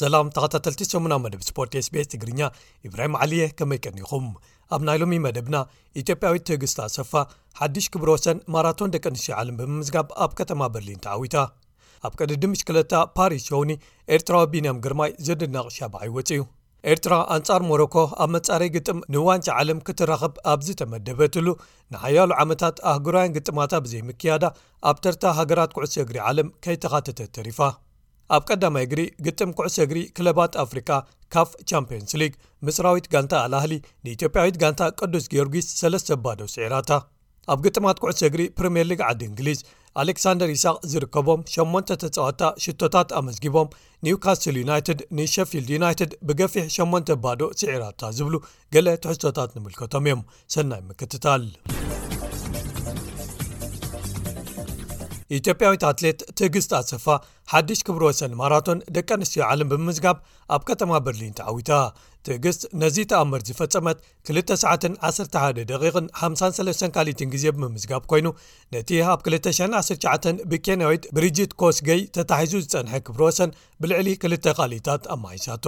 ሰላም ተኸታተልቲ ሰሙና መደብ ስፖርት ስቤስ ትግርኛ ኢብራሂም ዓሊየ ከመይ ቀኒኹም ኣብ ናይ ሎሚ መደብና ኢትዮጵያዊት ትህግስቲ ኣሰፋ ሓድሽ ክብረ ወሰን ማራቶን ደቂ ኣንስትዮ ዓለም ብምምዝጋብ ኣብ ከተማ በርሊን ተዓዊታ ኣብ ቅድዲ ምሽክለታ ፓሪስ ሾውኒ ኤርትራዊ ቢንያም ግርማይ ዝድነቕ ሻባዓይ ወፅ ዩ ኤርትራ ኣንጻር ሞሮኮ ኣብ መጻረይ ግጥም ንዋንጫ ዓለም ክትራኸብ ኣብ ዝተመደበትሉ ንሓያሉ ዓመታት ኣህጉራውያን ግጥማታ ብዘይምክያዳ ኣብ ተርታ ሃገራት ኩዕሶ እግሪ ዓለም ከይተኻተተት ተሪፋ ኣብ ቀዳማይ እግሪ ግጥም ኩዕሶ እግሪ ክለባት ኣፍሪቃ ካፍ ቻምፕዮንስ ሊግ ምስራዊት ጋንታ ኣልኣህሊ ንኢትዮጵያዊት ጋንታ ቅዱስ ጊዮርጊስ ሰለስተ ባዶ ስዒራታ ኣብ ግጥማት ኩዕሶ እግሪ ፕሪምየር ሊግ ዓዲ እንግሊዝ ኣሌክሳንደር ይስቅ ዝርከቦም ሸሞንተ ተፃወታ ሽቶታት ኣመዝጊቦም ኒውካስትል ዩናይትድ ንሸፊልድ ዩናይትድ ብገፊሕ ሸሞንተ ባዶ ስዒራታ ዝብሉ ገለ ትሕዝቶታት ንምልከቶም እዮም ሰናይ ምክትታል ኢትዮጵያዊት ኣትሌት ትእግስት ኣሰፋ ሓድሽ ክብር ወሰን ማራቶን ደቂ ኣንስትዮ ዓለም ብምምዝጋብ ኣብ ከተማ በርሊን ተዓዊታ ትእግስት ነዚ ተኣምር ዝፈፀመት 211ደ53 ካሊትን ግዜ ብምምዝጋብ ኮይኑ ነቲ ኣብ 219 ብኬንያዊት ብሪጅት ኮስገይ ተታሒዙ ዝፀንሐ ክብር ወሰን ብልዕሊ ክልተ ካሊታት ኣማይሳቶ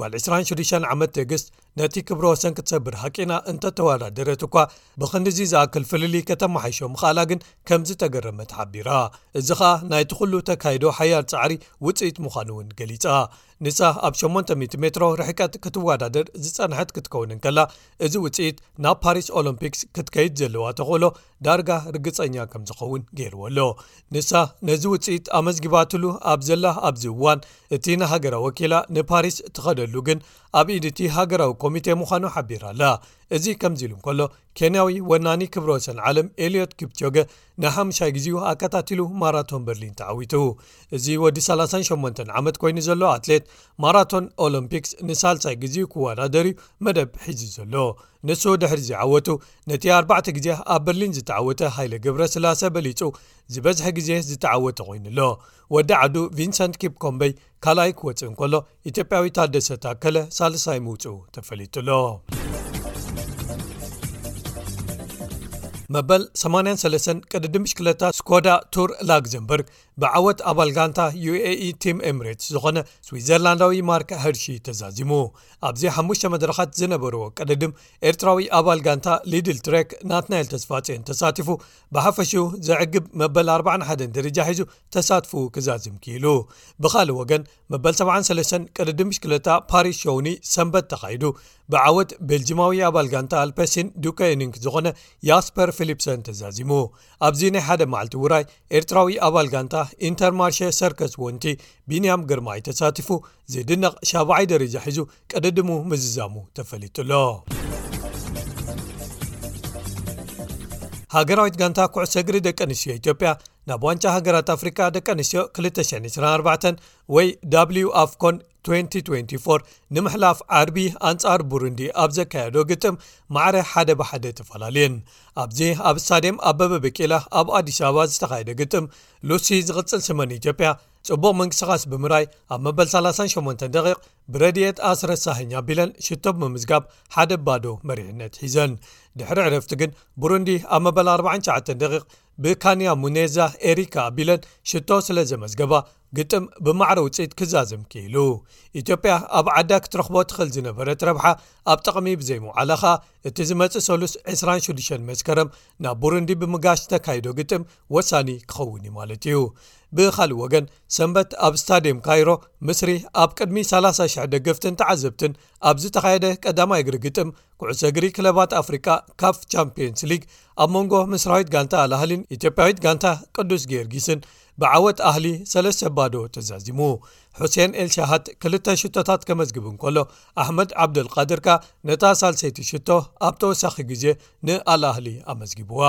ጓል 26 ዓመት ቴግስት ነቲ ክብሮ ወሰን ክትሰብር ሃቂና እንተተዋዳደረት እኳ ብክንዲዚ ዝኣክል ፍልል ከተመሓይሾ ምክኣላ ግን ከምዝ ተገረመት ሓቢራ እዚ ከኣ ናይቲ ኩሉ ተካይዶ ሓያል ፃዕሪ ውፅኢት ምዃኑ እውን ገሊፃ ንሳ ኣብ 800 ሜትሮ ርሕቀት ክትወዳደር ዝፀንሐት ክትከውን እንከላ እዚ ውፅኢት ናብ ፓሪስ ኦሎምፒክስ ክትከይድ ዘለዋ ተኽእሎ ዳርጋ ርግጸኛ ከም ዝኸውን ገይርዎ ኣሎ ንሳ ነዚ ውፅኢት ኣመዝጊባትሉ ኣብ ዘላ ኣብዚ እዋን እቲ ንሃገራ ወኪላ ንፓሪስ ትኸደሉ ግን ኣብ ኢድ እቲ ሃገራዊ ኮሚቴ ምዃኑ ሓቢራ ኣላ እዚ ከምዚ ኢሉ እንከሎ ኬንያዊ ወናኒ ክብረ ወሰን ዓለም ኤልዮት ክፕቾገ ንሓሙሻይ ግዜኡ ኣከታትሉ ማራቶን በርሊን ተዓዊቱ እዚ ወዲ 38 ዓመት ኮይኑ ዘሎ ኣትሌት ማራቶን ኦሎምፒክስ ንሳልሳይ ግዜኡ ክወዳደር ዩ መደብ ሒዙ ዘሎ ንሱ ድሕሪ ዝዓወቱ ነቲ ኣርባዕተ ግዜ ኣብ በርሊን ዝተዓወተ ሃይለ ገብረ ስላሰ በሊጹ ዝበዝሐ ግዜ ዝተዓወተ ኮይኑ ኣሎ ወዲ ዓዱ ቪንሰንት ኪፕ ኮምበይ ካልኣይ ክወፅእ እንከሎ ኢትዮጵያዊ ታደሰ ታከለ ሳልሳይ ምውፅኡ ተፈሊጡ ኣሎ መበል 83 ቅድዲ ምሽክለታ ስኮዳ ቱር ላግዘንበርግ ብዓወት ኣባል ጋንታ uae ቲም ኤምሬትስ ዝኾነ ስዊዘርላንዳዊ ማርክ ሀርሺ ተዛዚሙ ኣብዚ ሓሙሽተ መድረኻት ዝነበርዎ ቅድድም ኤርትራዊ ኣባል ጋንታ ሊድል ትረክ ናትናኤል ተስፋፅዮን ተሳቲፉ ብሓፈሽኡ ዘዕግብ መበል 41 ደረጃ ሒዙ ተሳትፉ ክዛዝም ክኢሉ ብካልእ ወገን መበል 73 ቅድድም ምሽክለታ ፓሪስ ሸውኒ ሰንበት ተኻይዱ ብዓወት ቤልጂማዊ ኣባል ጋንታ ኣልፐሲን ዱከይኒንክ ዝኾነ ያስፐር ፊሊፕሰን ተዛዚሙ ኣብዚ ናይ ሓደ መዓልቲ ውራይ ኤርትራዊ ኣባል ጋንታ ኢንተርማርሸ ሰርከስ ወንቲ ቢንያም ግርማይ ተሳትፉ ዝድነቕ ሻባዓይ ደረጃ ሒዙ ቀደድሙ ምዝዛሙ ተፈሊጡሎ ሃገራዊት ጋንታ ኩዕሰ እግሪ ደቂ ኣንስትዮ ኢትዮጵያ ናብ ዋንጫ ሃገራት ኣፍሪቃ ደቂ ኣንስትዮ 224 ወይ ዳብልዩ ኣፍኮን 2024 ንምሕላፍ ዓርቢ ኣንጻር ቡሩንዲ ኣብ ዘካየዶ ግጥም ማዕረ ሓደ ብሓደ ተፈላለየን ኣብዚ ኣብ ስታድየም ኣበበ በቂላ ኣብ ኣዲስ ኣበባ ዝተኻየደ ግጥም ሉሲ ዝቕጽል ስመን ኢትዮጵያ ጽቡቕ መንቅስቓስ ብምራይ ኣብ መበል 38 ደቂ ብረድኤት ኣስረሳሀኛ ኣቢለን ሽቶ ብምምዝጋብ ሓደ ባዶ መሪሕነት ሒዘን ድሕሪ ዕረፍቲ ግን ቡሩንዲ ኣብ መበል 49 ደቂ ብካንያ ሙኔዛ ኤሪካ ኣቢለን ሽቶ ስለ ዘመዝገባ ግጥም ብማዕረ ውፅኢት ክዛዘም ክኢሉ። ኢትዮጵያ ኣብ ዓዳ ክትረኽቦ ትኽእል ዝነበረት ረብሓ ኣብ ጠቕሚ ብዘይምውዓላ ከኣ እቲ ዝመፅእ ሰሉስ 26 መስከረም ናብ ቡሩንዲ ብምጋሽ ዝተካይዶ ግጥም ወሳኒ ክኸውን እዩ ማለት እዩ። ብኻልእ ወገን ሰንበት ኣብ ስታድየም ካይሮ ምስሪ ኣብ ቅድሚ 30,00 ደገፍትን ተዓዘብትን ኣብ ዝተኻየደ ቀዳማይ እግሪ ግጥም ኩዕሶ እግሪ ክለባት ኣፍሪቃ ካፍ ቻምፕዮንስ ሊግ ኣብ መንጎ ምስራዊት ጋንታ ኣልኣህሊን ኢትዮጵያዊት ጋንታ ቅዱስ ጊዮርጊስን ብዓወት ኣህሊ ሰለስተ ባዶ ተዛዚሙ። ሑሴን ኤልሻሃድ ክልተ ሽቶታት ከመዝግብ እንከሎ ኣሕመድ ዓብደልቃድር ከኣ ነታ ሳልሰይቲ ሽቶ ኣብ ተወሳኺ ግዜ ንኣልኣህሊ ኣመዝጊብዋ።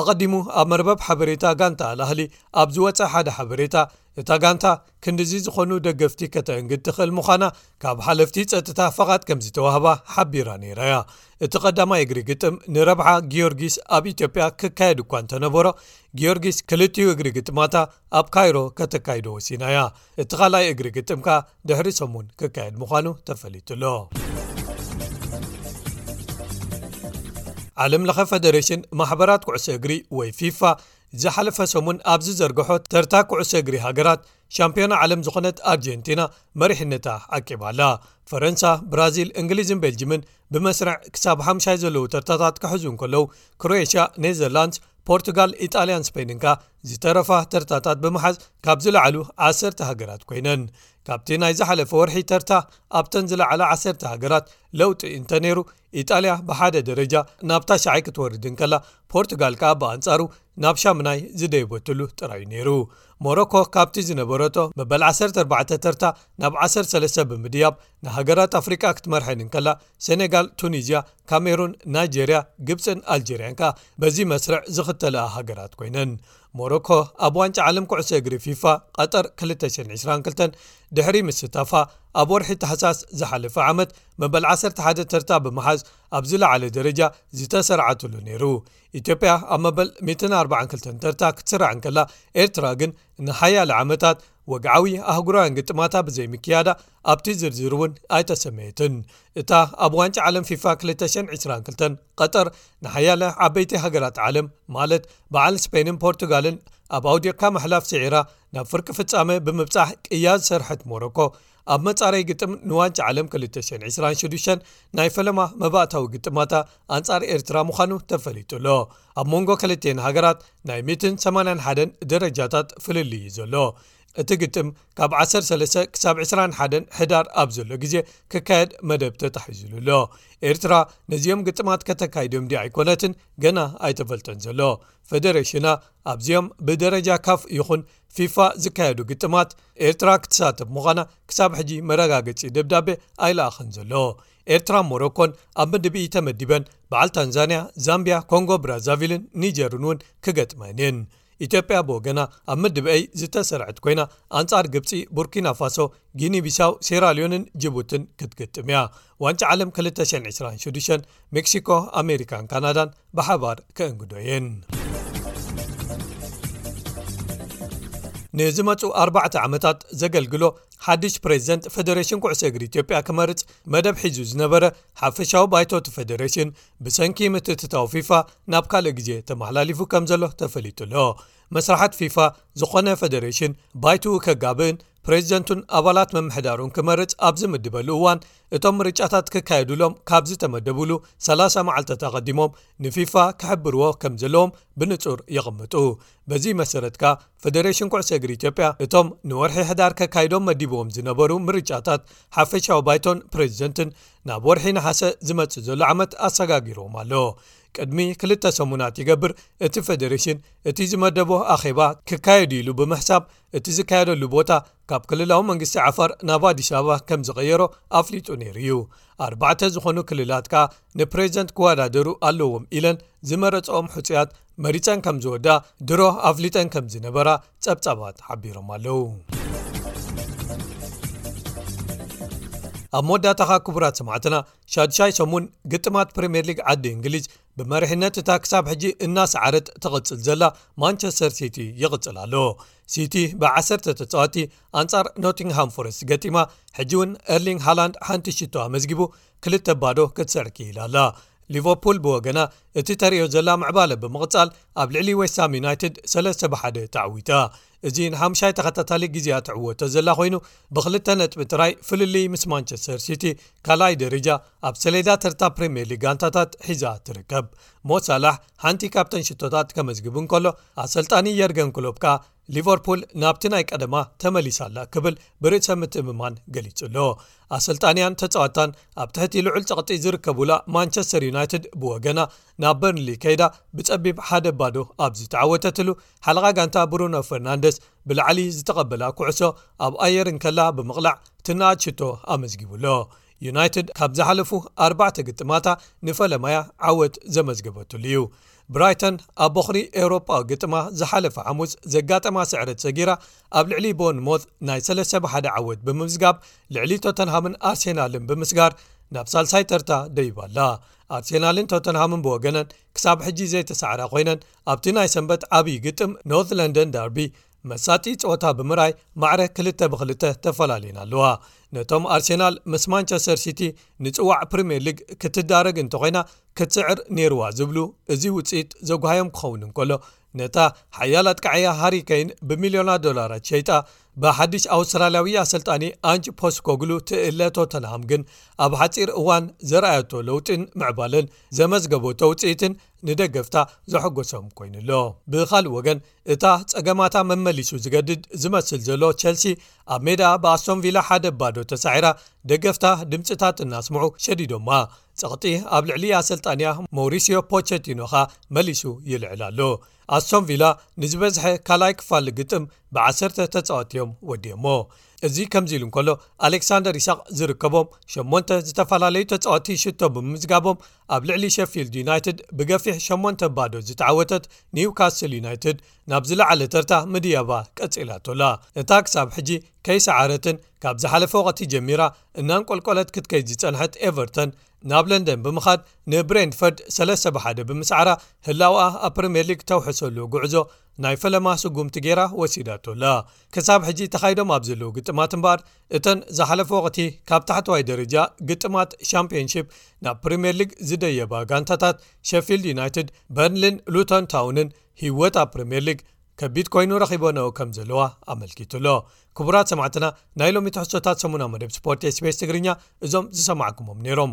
ኣቐዲሙ ኣብ መርበብ ሓበሬታ ጋንታ ኣልኣህሊ ኣብ ዝወጸ ሓደ ሓበሬታ እታ ጋንታ፣ ክንድዚ ዝኾኑ ደገፍቲ ከተእንግድ ትኽእል ምዃና ካብ ሓለፍቲ ጸጥታ ፈቓድ ከም ዝተዋህባ ሓቢራ ነይራ እያ እቲ ቀዳማይ እግሪ ግጥም ንረብሓ ጊዮርጊስ ኣብ ኢትዮጵያ ክካየድ እኳ እንተነበሮ ጊዮርጊስ ክልትኡ እግሪ ግጥማታ ኣብ ካይሮ ከተካይዶ ወሲና እያ እቲ ካልኣይ እግሪ ግጥምካ ድሕሪ ሰሙን ክካየድ ምዃኑ ተፈሊጡ ኣሎ ዓለም ለኸ ፈደሬሽን ማሕበራት ኩዕሶ እግሪ ወይ ፊፋ ዝሓለፈ ሰሙን ኣብ ዝዘርግሖ ተርታ ኩዕሶ እግሪ ሃገራት ሻምፕዮና ዓለም ዝኾነት ኣርጀንቲና መሪሕነታ ዓቂባ ኣላ ፈረንሳ ብራዚል እንግሊዝን ቤልጅምን ብመስርዕ ክሳብ ሓምሻይ ዘለዉ ተርታታት ክሕዙ እንከለዉ ክሮኤሽያ ኔዘርላንድስ ፖርቱጋል ኢጣልያን ስፐይንን ከኣ ዝተረፋ ተርታታት ብምሓዝ ካብ ዝለዓሉ ዓሰርተ ሃገራት ኮይነን ካብቲ ናይ ዝሓለፈ ወርሒ ተርታ ኣብተን ዝለዓላ ዓሰርተ ሃገራት ለውጢ እንተነይሩ ኢጣልያ ብሓደ ደረጃ ናብ ታሽዓይ ክትወርድ እንከላ ፖርቱጋል ከኣ ብኣንጻሩ ናብ ሻሙናይ ዝደየበትሉ ጥራይ'ዩ ነይሩ። ሞሮኮ ካብቲ ዝነበረቶ መበል ዓሰርተ ኣርባዕተ ተርታ ናብ ዓሰርተ ሰለስተ ብምድያብ ንሃገራት ኣፍሪቃ ክትመርሐን እንከላ ሰኔጋል፣ ቱኒዝያ፣ ካሜሩን፣ ናይጀርያ፣ ግብጽን ኣልጀርያን ከኣ በዚ መስርዕ ዝኽተልኣ ሃገራት ኮይነን። ሞሮኮ ኣብ ዋንጫ ዓለም ኩዕሶ እግሪ ፊፋ ቐጠር 222 ድሕሪ ምስታፋ ኣብ ወርሒ ታሕሳስ ዝሓለፈ ዓመት መበል 11 ተርታ ብምሓዝ ኣብ ዝለዓለ ደረጃ ዝተሰርዓትሉ ነይሩ ኢትዮጵያ ኣብ መበል 142 ተርታ ክትስራዕ እንከላ ኤርትራ ግን ንሓያለ ዓመታት ወግዓዊ ኣህጉራውያን ግጥማታ ብዘይምክያዳ ኣብቲ ዝርዝር'ውን ኣይተሰመየትን። እታ ኣብ ዋንጫ ዓለም ፊፋ 2022 ቐጠር ንሓያለ ዓበይቲ ሃገራት ዓለም ማለት በዓል ስፔንን ፖርቱጋልን ኣብ ኣውዲቕካ ምሕላፍ ስዒራ ናብ ፍርቂ ፍጻመ ብምብጻሕ ቅያ ዝሰርሐት ሞሮኮ ኣብ መጻረይ ግጥም ንዋንጫ ዓለም 2026 ናይ ፈለማ መባእታዊ ግጥማታ ኣንጻር ኤርትራ ምዃኑ ተፈሊጡ ኣሎ ኣብ መንጎ ከልቲኤን ሃገራት ናይ 181 ደረጃታት ፍልል እዩ ዘሎ እቲ ግጥም ካብ 13 ክሳብ 21 ሕዳር ኣብ ዘሎ ግዜ ክካየድ መደብ ተታሒዝሉ ኣሎ ኤርትራ ነዚኦም ግጥማት ከተካይድም ዲ ኣይኮነትን ገና ኣይተፈልጠን ዘሎ ፈደሬሽና ኣብዚኦም ብደረጃ ካፍ ይኹን ፊፋ ዝካየዱ ግጥማት ኤርትራ ክትሳተብ ምዃና ክሳብ ሕጂ መረጋገጺ ደብዳቤ ኣይለኣኸን ዘሎ ኤርትራን ሞሮኮን ኣብ ምድብ ኢ ተመዲበን በዓል ታንዛንያ፣ ዛምብያ፣ ኮንጎ ብራዛቪልን ኒጀርን እውን ክገጥመን እየን። ኢትዮጵያ ብወገና ኣብ ምድብ ኤይ ዝተሰርዐት ኮይና ኣንጻር ግብጺ፣ ቡርኪናፋሶ፣ ጊኒቢሳው፣ ሴራልዮንን ጅቡትን ክትግጥም እያ። ዋንጫ ዓለም 2026 ሜክሲኮ፣ ኣሜሪካን ካናዳን ብሓባር ክእንግዶ እየን። ንዝመጹ ኣርባዕተ ዓመታት ዘገልግሎ ሓድሽ ፕሬዚደንት ፈደሬሽን ኩዕሶ እግሪ ኢትዮጵያ ክመርፅ መደብ ሒዙ ዝነበረ ሓፈሻዊ ባይቶቲ ፈደሬሽን ብሰንኪ ምትትታዊ ፊፋ ናብ ካልእ ግዜ ተመሓላሊፉ ከም ዘሎ ተፈሊጡ ኣሎ መስራሓት ፊፋ ዝኾነ ፈደሬሽን ባይትኡ ከጋብእን ፕሬዚደንቱን ኣባላት ምምሕዳሩን ክመርፅ ኣብ ዝምድበሉ እዋን እቶም ምርጫታት ክካየዱሎም ካብ ዝተመደብሉ 30 መዓልትት ኣቐዲሞም ንፊፋ ክሕብርዎ ከም ዘለዎም ብንፁር የቕምጡ በዚ መሰረት ከኣ ፈደሬሽን ኩዕሶ እግሪ ኢትዮጵያ እቶም ንወርሒ ሕዳር ከካይዶም መዲብዎም ዝነበሩ ምርጫታት ሓፈሻዊ ባይቶን ፕሬዚደንትን ናብ ወርሒ ንሓሰ ዝመጽእ ዘሎ ዓመት ኣሰጋጊርዎም ኣሎ ቅድሚ ክልተ ሰሙናት ይገብር እቲ ፈደሬሽን እቲ ዝመደቦ ኣኼባ ክካየዱ ኢሉ ብምሕሳብ እቲ ዝካየደሉ ቦታ ካብ ክልላዊ መንግስቲ ዓፋር ናብ ኣዲስ ኣበባ ከም ዝቐየሮ ኣፍሊጡ ነይሩ እዩ ኣርባዕተ ዝኾኑ ክልላት ከኣ ንፕሬዚደንት ክወዳደሩ ኣለዎም ኢለን ዝመረፀኦም ሕፁያት መሪፀን ከም ዝወዳ ድሮ ኣፍሊጠን ከም ዝነበራ ፀብፃባት ሓቢሮም ኣለው ኣብ መወዳእታኻ ክቡራት ሰማዕትና ሻዱሻይ ሰሙን ግጥማት ፕሪምየር ሊግ ዓዲ እንግሊዝ ብመርሒነት እታ ክሳብ ሕጂ እናሰዓረት ተቐፅል ዘላ ማንቸስተር ሲቲ ይቕፅል ኣሎ ሲቲ ብ1ሰ ተፃዋቲ ኣንጻር ኖቲንግሃም ፎረስት ገጢማ ሕጂ እውን ኤርሊንግ ሃላንድ ሓንቲ ሽቶ ኣመዝጊቡ ክልተ ባዶ ክትስዕር ክኢላ ኣላ ሊቨርፑል ብወገና እቲ ተርእዮ ዘላ ምዕባለ ብምቕጻል ኣብ ልዕሊ ወስታም ዩናይትድ ሰለስተ ብሓደ ተዓዊታ እዚ ንሓሙሻይ ተኸታታሊ ግዜኣ ትዕወቶ ዘላ ኮይኑ ብክልተ ነጥቢ ትራይ ፍልልይ ምስ ማንቸስተር ሲቲ ካልኣይ ደረጃ ኣብ ሰሌዳ ተርታ ፕሪምየር ሊግ ጋንታታት ሒዛ ትርከብ ሞሳላሕ ሓንቲ ካብተን ሽቶታት ከመዝግብ እንከሎ ኣሰልጣኒ የርገን ክሎብ ከኣ ሊቨርፑል ናብቲ ናይ ቀደማ ተመሊሳ ኣላ ክብል ብርእሰ ምትእምማን ገሊጹ'ሎ። ኣሰልጣኒኣን ተጻወትታን ኣብ ትሕቲ ልዑል ጸቕጢ ዝርከቡላ ማንቸስተር ዩናይትድ ብወገና ናብ በርንሊ ከይዳ ብጸቢብ ሓደ ባዶ ኣብ ዝተዓወተትሉ ሓለቓ ጋንታ ብሩኖ ፈርናንደስ ብላዕሊ ዝተቐበላ ኩዕሶ ኣብ ኣየር እንከላ ብምቕላዕ ትነኣድ ሽቶ ኣመዝጊቡ'ሎ። ዩናይትድ ካብ ዝሓለፉ ኣርባዕተ ግጥማታ ንፈለማያ ዓወት ዘመዝገበትሉ እዩ ብራይተን ኣብ ቦኽሪ ኤውሮጳዊ ግጥማ ዝሓለፈ ሓሙስ ዘጋጠማ ስዕረት ሰጊራ ኣብ ልዕሊ ቦን ሞት ናይ ሰለሰብ ሓደ ዓወት ብምምዝጋብ ልዕሊ ቶተንሃምን ኣርሴናልን ብምስጋር ናብ ሳልሳይ ተርታ ደይባላ ኣርሴናልን ቶተንሃምን ብወገነን ክሳብ ሕጂ ዘይተሳዕራ ኮይነን ኣብቲ ናይ ሰንበት ዓብዪ ግጥም ኖርት ለንደን ዳርቢ መሳጢ ጸወታ ብምርኣይ ማዕረ ክልተ ብኽልተ ተፈላልየን ኣለዋ። ነቶም ኣርሴናል ምስ ማንቸስተር ሲቲ ንጽዋዕ ፕሪምየር ሊግ ክትዳረግ እንተኾይና ክትስዕር ነይርዋ ዝብሉ እዚ ውጽኢት ዘጉሃዮም ክኸውን እንከሎ ነታ ሓያል ኣጥቃዕያ ሃሪ ከይን ብሚልዮናት ዶላራት ሸይጣ ብሓድሽ ኣውስትራልያዊ ኣሰልጣኒ ኣንጅ ፖስኮግሉ ትእለ ቶተንሃም ግን ኣብ ሓጺር እዋን ዘርኣየቶ ለውጢን ምዕባለን ዘመዝገበቶ ውጽኢትን ንደገፍታ ዘሐጎሶም ኮይኑ ኣሎ ብኻልእ ወገን እታ ጸገማታ መመሊሱ ዝገድድ ዝመስል ዘሎ ቸልሲ ኣብ ሜድኣ ብኣስቶን ቪላ ሓደ ባዶ ተሳዒራ ደገፍታ ድምጺታት እናስምዑ ሸዲዶማ ጸቕጢ ኣብ ልዕሊ ኣሰልጣንያ ሞሪስዮ ፖቸቲኖ ኸኣ መሊሱ ይልዕል ኣሎ ኣስቶን ቪላ ንዝበዝሐ ካልኣይ ክፋል ግጥም ብዓሰርተ ተጻወቲ እዮም ወዲኦሞ እዚ ከምዚ ኢሉ እንከሎ ኣሌክሳንደር ይሳቅ ዝርከቦም ሸሞንተ ዝተፈላለዩ ተጻወቲ ሽቶ ብምምዝጋቦም ኣብ ልዕሊ ሸፊልድ ዩናይትድ ብገፊሕ ሸሞንተ ባዶ ዝተዓወተት ኒውካስል ዩናይትድ ናብ ዝለዓለ ተርታ ምድያባ ቀጺላቶላ እታ ክሳብ ሕጂ ከይሰዓረትን ካብ ዝሓለፈ ወቐቲ ጀሚራ እናንቆልቆለት ክትከይድ ዝጸንሐት ኤቨርተን ናብ ለንደን ብምኻድ ንብሬንፈርድ ሰለስተ ብሓደ ብምስዓራ ህላውኣ ኣብ ፕሪምየር ሊግ ተውሕሰሉ ጉዕዞ ናይ ፈለማ ስጉምቲ ገይራ ወሲዳቶላ ክሳብ ሕጂ ተኻይዶም ኣብ ዘለዉ ግጥማት እምበኣር እተን ዝሓለፈ ወቕቲ ካብ ታሕተዋይ ደረጃ ግጥማት ሻምፕዮንሺፕ ናብ ፕሪምየር ሊግ ዝደየባ ጋንታታት ሸፊልድ ዩናይትድ በርንሊን ሉቶን ታውንን ህወት ኣብ ፕሪምየር ሊግ ከቢድ ኮይኑ ረኺቦነኦ ከም ዘለዋ ኣመልኪቱ ኣሎ ክቡራት ሰማዕትና ናይ ሎሚ ትሕሶታት ሰሙና መደብ ስፖርት ስቤስ ትግርኛ እዞም ዝሰማዕኩሞም ነይሮም